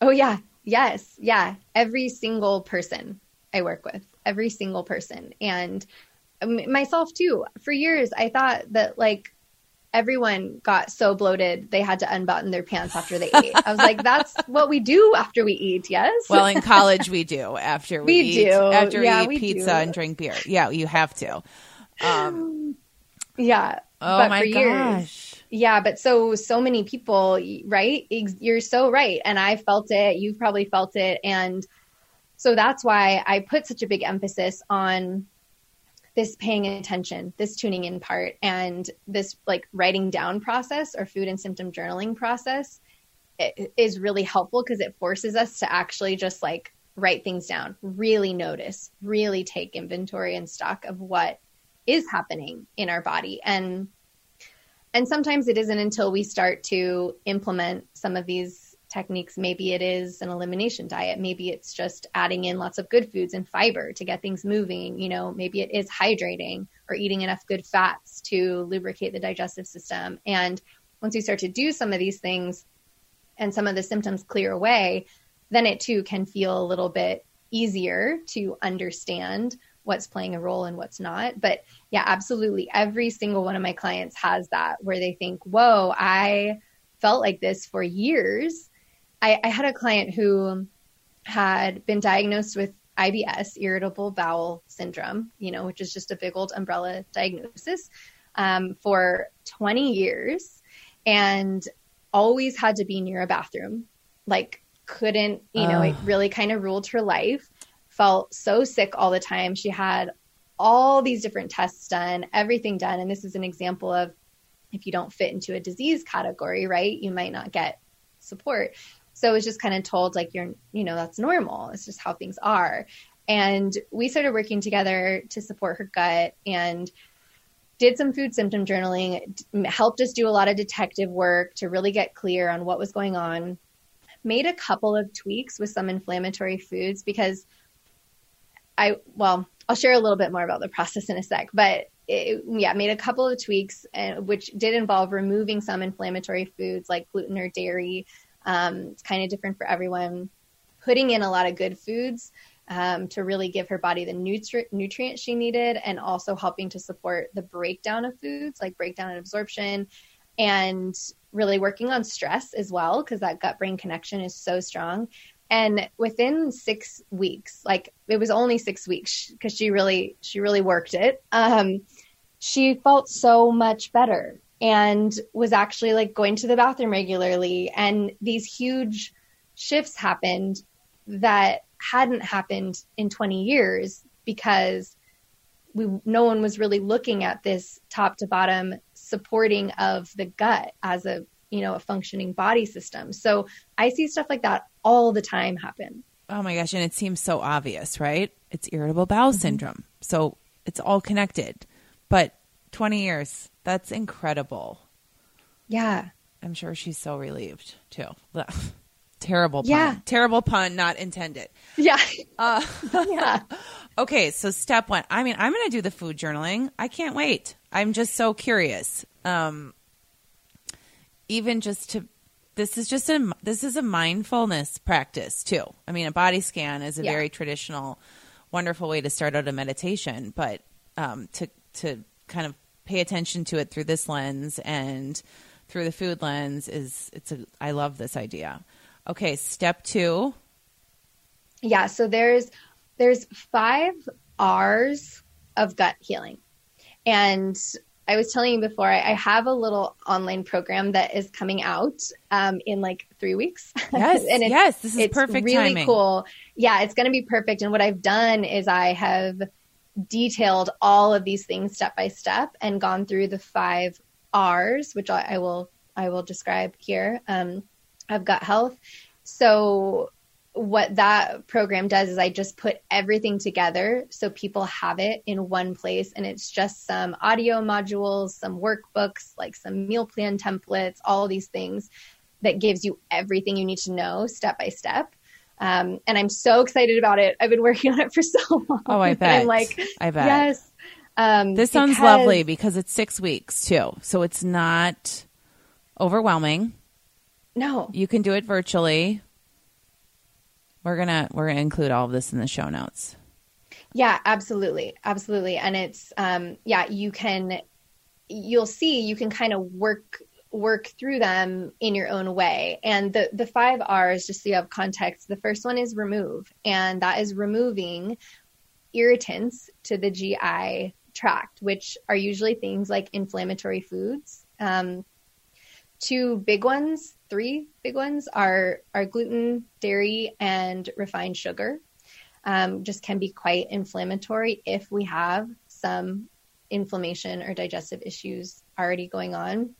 Oh, yeah. Yes. Yeah. Every single person I work with, every single person. And myself too. For years, I thought that like everyone got so bloated they had to unbutton their pants after they ate. I was like, that's what we do after we eat. Yes. well in college we do after we, We eat do. after Yeah, we eat we pizza do. and drink beer yeah you have to um yeah. oh But my years- gosh Yeah, but so so many people, right? You're so right, and I felt it. You've probably felt it, and so that's why I put such a big emphasis on this paying attention, this tuning in part, and this like writing down process or food and symptom journaling process is really helpful because it forces us to actually just like write things down, really notice, really take inventory and stock of what is happening in our body. And and sometimes it isn't until we start to implement some of these techniques maybe it is an elimination diet maybe it's just adding in lots of good foods and fiber to get things moving you know maybe it is hydrating or eating enough good fats to lubricate the digestive system and once you start to do some of these things and some of the symptoms clear away, then it too can feel a little bit easier to understand what's playing a role and what's not. But yeah, absolutely. Every single one of my clients has that where they think, whoa, I felt like this for years. I, I had a client who had been diagnosed with IBS, irritable bowel syndrome, you know, which is just a big old umbrella diagnosis, um, for 20 years and always had to be near a bathroom. Like, couldn't, you know, it really kind of ruled her life. Felt so sick all the time. She had all these different tests done, everything done. And this is an example of if you don't fit into a disease category, right, you might not get support. So it was just kind of told like you're, you know, that's normal. It's just how things are. And we started working together to support her gut and did some food symptom journaling, helped us do a lot of detective work to really get clear on what was going on. Made a couple of tweaks with some inflammatory foods because I, well, I'll share a little bit more about the process in a sec, but it, yeah, made a couple of tweaks, uh, which did involve removing some inflammatory foods like gluten or dairy, um, it's kind of different for everyone. Putting in a lot of good foods um, to really give her body the nutri- nutrients she needed, and also helping to support the breakdown of foods, like breakdown and absorption, and really working on stress as well, because that gut brain connection is so strong. And within six weeks, like it was only six weeks because she really she really worked it. Um, she felt so much better and was actually like going to the bathroom regularly. And these huge shifts happened that hadn't happened in 20 years because we no one was really looking at this top to bottom supporting of the gut as a you know a functioning body system. So i see stuff like that all the time happen. Oh my gosh and it seems so obvious right? It's irritable bowel mm-hmm. syndrome. So it's all connected. But 20 years that's incredible. Yeah. I'm sure she's so relieved too. Terrible pun. Yeah. Terrible pun, not intended. Yeah. Uh, yeah. okay, so step one. I mean, I'm going to do the food journaling. I can't wait. I'm just so curious. Um, even just to, this is just a, this is a mindfulness practice too. I mean, a body scan is a yeah. very traditional, wonderful way to start out a meditation, but um, to, to kind of pay attention to it through this lens and through the food lens is it's a I love this idea. Okay, step 2. Yeah, so there's there's 5 R's of gut healing. And I was telling you before, I, have a little online program that is coming out um, in like three weeks. Yes, and yes, this is it's perfect. Really timing. cool. Yeah, it's going to be perfect. And what I've done is I have detailed all of these things step by step and gone through the five R's, which I, I will I will describe here um, of gut health. So what that program does is I just put everything together so people have it in one place and it's just some audio modules, some workbooks, like some meal plan templates, all these things that gives you everything you need to know step by step. Um, and I'm so excited about it. I've been working on it for so long. Oh, I bet. I'm like, I bet. Yes. Um, this sounds because... lovely because it's six weeks too. So it's not overwhelming. No. You can do it virtually. We're gonna we're gonna include all of this in the show notes. Yeah, absolutely. Absolutely. And it's um yeah, you can you'll see you can kind of work work through them in your own way. And the, the five R's, just so you have context, the first one is remove, and that is removing irritants to the GI tract, which are usually things like inflammatory foods. Um, two big ones, three big ones are, are gluten, dairy, and refined sugar. Um, just can be quite inflammatory if we have some inflammation or digestive issues already going on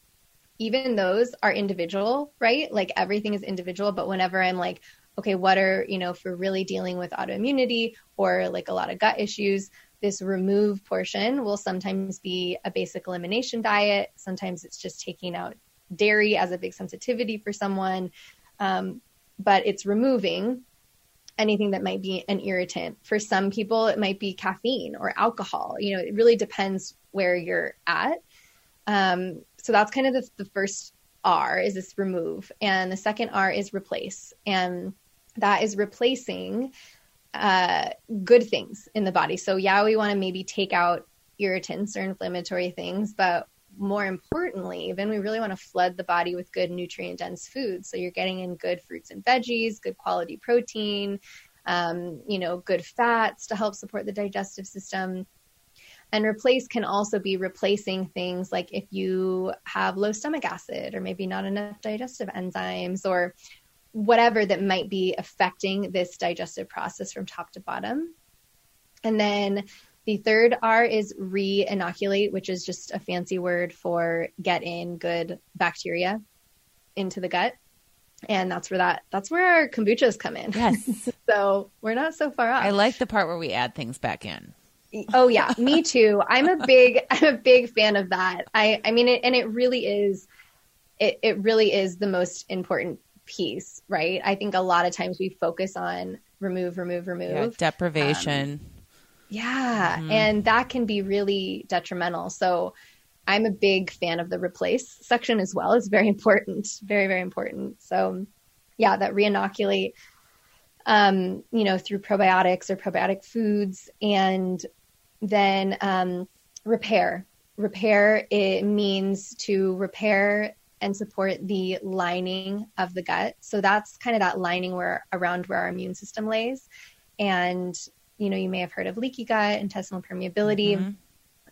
even those are individual, right? Like everything is individual. But whenever I'm like, okay, what are, you know, if we're really dealing with autoimmunity or like a lot of gut issues, this remove portion will sometimes be a basic elimination diet. Sometimes it's just taking out dairy as a big sensitivity for someone. Um, but it's removing anything that might be an irritant. For some people, it might be caffeine or alcohol. You know, it really depends where you're at. Um, so that's kind of the, the first R is this remove, and the second R is replace, and that is replacing uh, good things in the body. So yeah, we want to maybe take out irritants or inflammatory things, but more importantly, then we really want to flood the body with good nutrient dense foods. So you're getting in good fruits and veggies, good quality protein, um, you know, good fats to help support the digestive system. And replace can also be replacing things like if you have low stomach acid or maybe not enough digestive enzymes or whatever that might be affecting this digestive process from top to bottom. And then the third R is re inoculate, which is just a fancy word for get in good bacteria into the gut. And that's where that that's where our kombuchas come in. Yes. so we're not so far off. I like the part where we add things back in. Oh yeah, me too. I'm a big I'm a big fan of that. I I mean it and it really is it it really is the most important piece, right? I think a lot of times we focus on remove remove remove yeah, deprivation. Um, yeah. Mm-hmm. And that can be really detrimental. So I'm a big fan of the replace section as well. It's very important. Very, very important. So yeah, that reinoculate um, you know, through probiotics or probiotic foods and then um, repair. Repair it means to repair and support the lining of the gut. So that's kind of that lining where around where our immune system lays. And you know, you may have heard of leaky gut, intestinal permeability. Mm-hmm.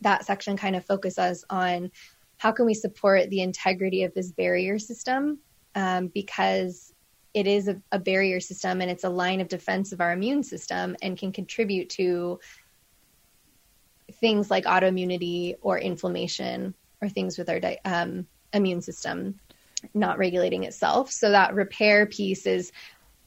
That section kind of focuses on how can we support the integrity of this barrier system um, because it is a, a, barrier system and it's a line of defense of our immune system and can contribute to things like autoimmunity or inflammation or things with our di- um, immune system not regulating itself. So that repair piece is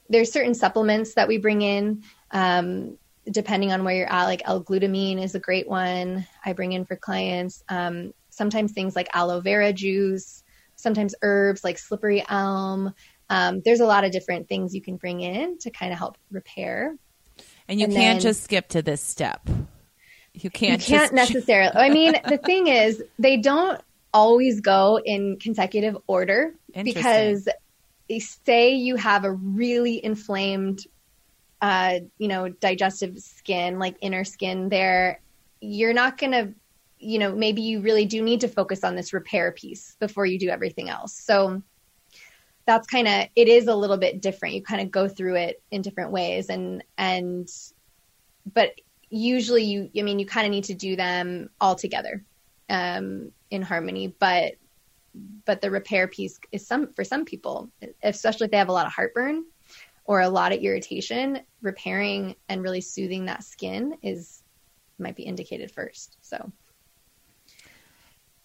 there's certain supplements that we bring in um, depending on where you're at, like L-glutamine is a great one I bring in for clients. Um, sometimes things like aloe vera juice, sometimes herbs like slippery elm. Um, there's a lot of different things you can bring in to kind of help repair. And you and can't then, just skip to this step. You can't. You can't necessarily. I mean, the thing is, they don't always go in consecutive order because say you have a really inflamed uh, you know, digestive skin, like inner skin there, you're not going to, you know, maybe you really do need to focus on this repair piece before you do everything else. So that's kind of, it is a little bit different. You kind of go through it in different ways and, and, but usually you, I mean, you kind of need to do them all together um, in harmony, but, but the repair piece is some, for some people, especially if they have a lot of heartburn, or a lot of irritation, repairing and really soothing that skin is might be indicated first. So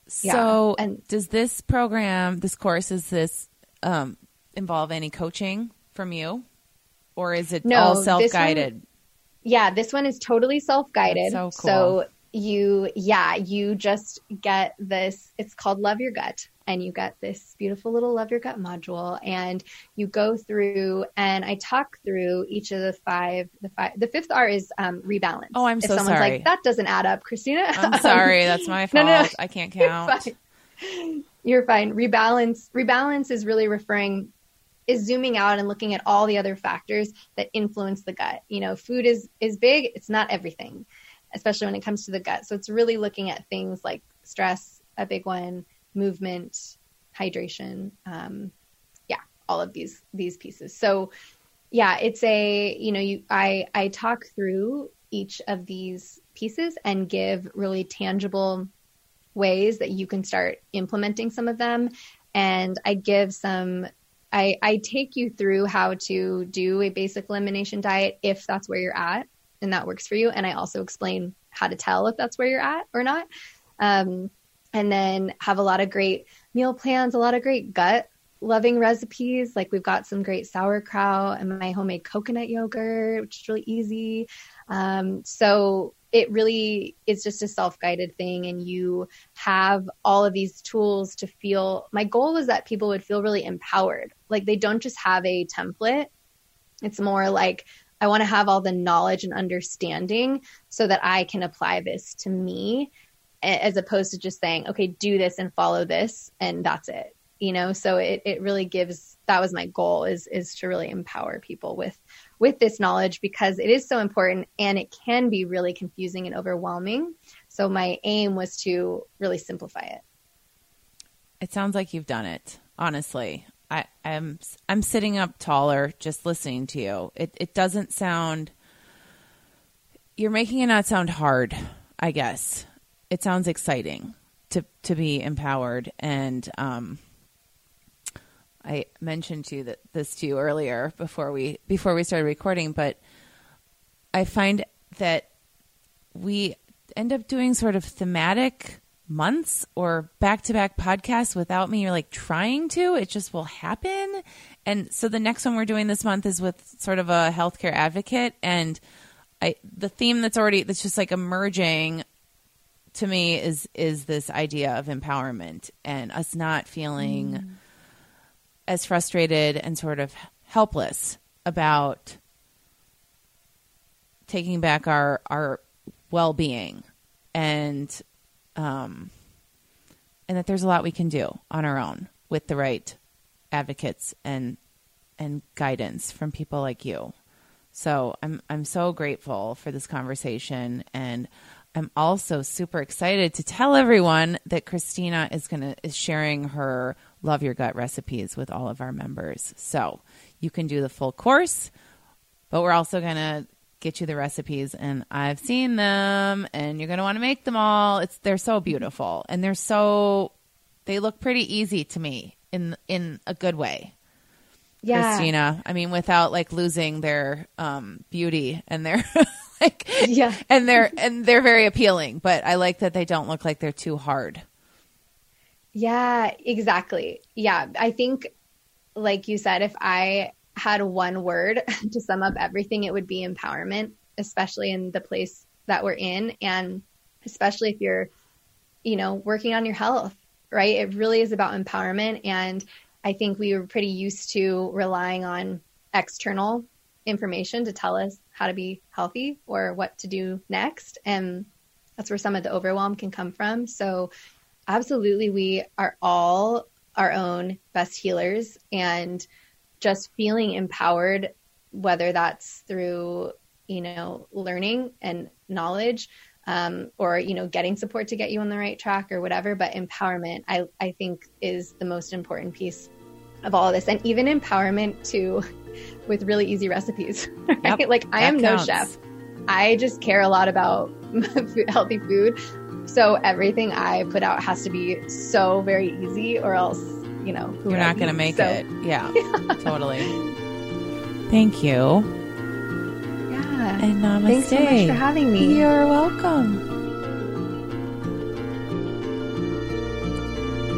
so yeah. and does this program, this course, is this um, involve any coaching from you, or is it no, all self guided? Yeah, this one is totally self guided. So, cool. so you, yeah, you just get this. It's called Love Your Gut, and you get this beautiful little love your gut module and you go through and I talk through each of the five the five the fifth R is um, rebalance. Oh, I'm if so someone's sorry. like that doesn't add up, Christina. I'm sorry, that's my fault. No, no, no. I can't count. You're, You're fine. Rebalance rebalance is really referring is zooming out and looking at all the other factors that influence the gut. You know, food is is big, it's not everything, especially when it comes to the gut. So it's really looking at things like stress, a big one, movement, hydration, um, yeah, all of these these pieces. So yeah, it's a you know you I I talk through each of these pieces and give really tangible ways that you can start implementing some of them and I give some I, I take you through how to do a basic elimination diet if that's where you're at and that works for you. And I also explain how to tell if that's where you're at or not. Um, and then have a lot of great meal plans, a lot of great gut loving recipes. Like we've got some great sauerkraut and my homemade coconut yogurt, which is really easy. Um, so it really is just a self guided thing, and you have all of these tools to feel. My goal was that people would feel really empowered. Like they don't just have a template, it's more like I want to have all the knowledge and understanding so that I can apply this to me as opposed to just saying, okay, do this and follow this, and that's it. you know so it, it really gives that was my goal is is to really empower people with with this knowledge because it is so important and it can be really confusing and overwhelming so my aim was to really simplify it it sounds like you've done it honestly I, I'm I'm sitting up taller just listening to you. It it doesn't sound you're making it not sound hard, I guess. It sounds exciting to to be empowered and um I mentioned to you that this to you earlier before we before we started recording, but I find that we end up doing sort of thematic months or back to back podcasts without me like trying to. It just will happen. And so the next one we're doing this month is with sort of a healthcare advocate and I the theme that's already that's just like emerging to me is is this idea of empowerment and us not feeling mm. As frustrated and sort of helpless about taking back our our well-being and um, and that there's a lot we can do on our own with the right advocates and and guidance from people like you. So I'm I'm so grateful for this conversation and I'm also super excited to tell everyone that Christina is gonna is sharing her love your gut recipes with all of our members. So you can do the full course, but we're also gonna get you the recipes and I've seen them and you're going to want to make them all. It's they're so beautiful and they're so they look pretty easy to me in in a good way. Yeah. Christina, I mean without like losing their um beauty and their like yeah. and they're and they're very appealing, but I like that they don't look like they're too hard. Yeah, exactly. Yeah, I think like you said if I had one word to sum up everything, it would be empowerment, especially in the place that we're in. And especially if you're, you know, working on your health, right? It really is about empowerment. And I think we were pretty used to relying on external information to tell us how to be healthy or what to do next. And that's where some of the overwhelm can come from. So, absolutely, we are all our own best healers. And just feeling empowered, whether that's through, you know, learning and knowledge, um, or, you know, getting support to get you on the right track or whatever. But empowerment, I, I think, is the most important piece of all of this. And even empowerment to with really easy recipes. Right? Yep, like I am counts. no chef. I just care a lot about healthy food. So everything I put out has to be so very easy or else you know, you're not going to make so. it. Yeah, totally. Thank you. Yeah. And namaste. Thanks so much for having me. You're welcome.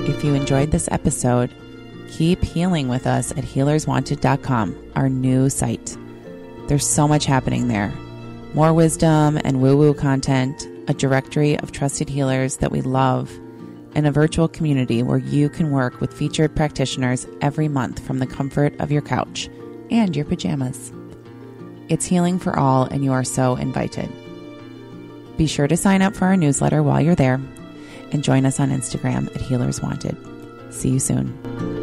If you enjoyed this episode, keep healing with us at healerswanted.com, our new site. There's so much happening there more wisdom and woo woo content, a directory of trusted healers that we love and a virtual community where you can work with featured practitioners every month from the comfort of your couch and your pajamas. It's healing for all, and you are so invited. Be sure to sign up for our newsletter while you're there and join us on Instagram at Healers Wanted. See you soon.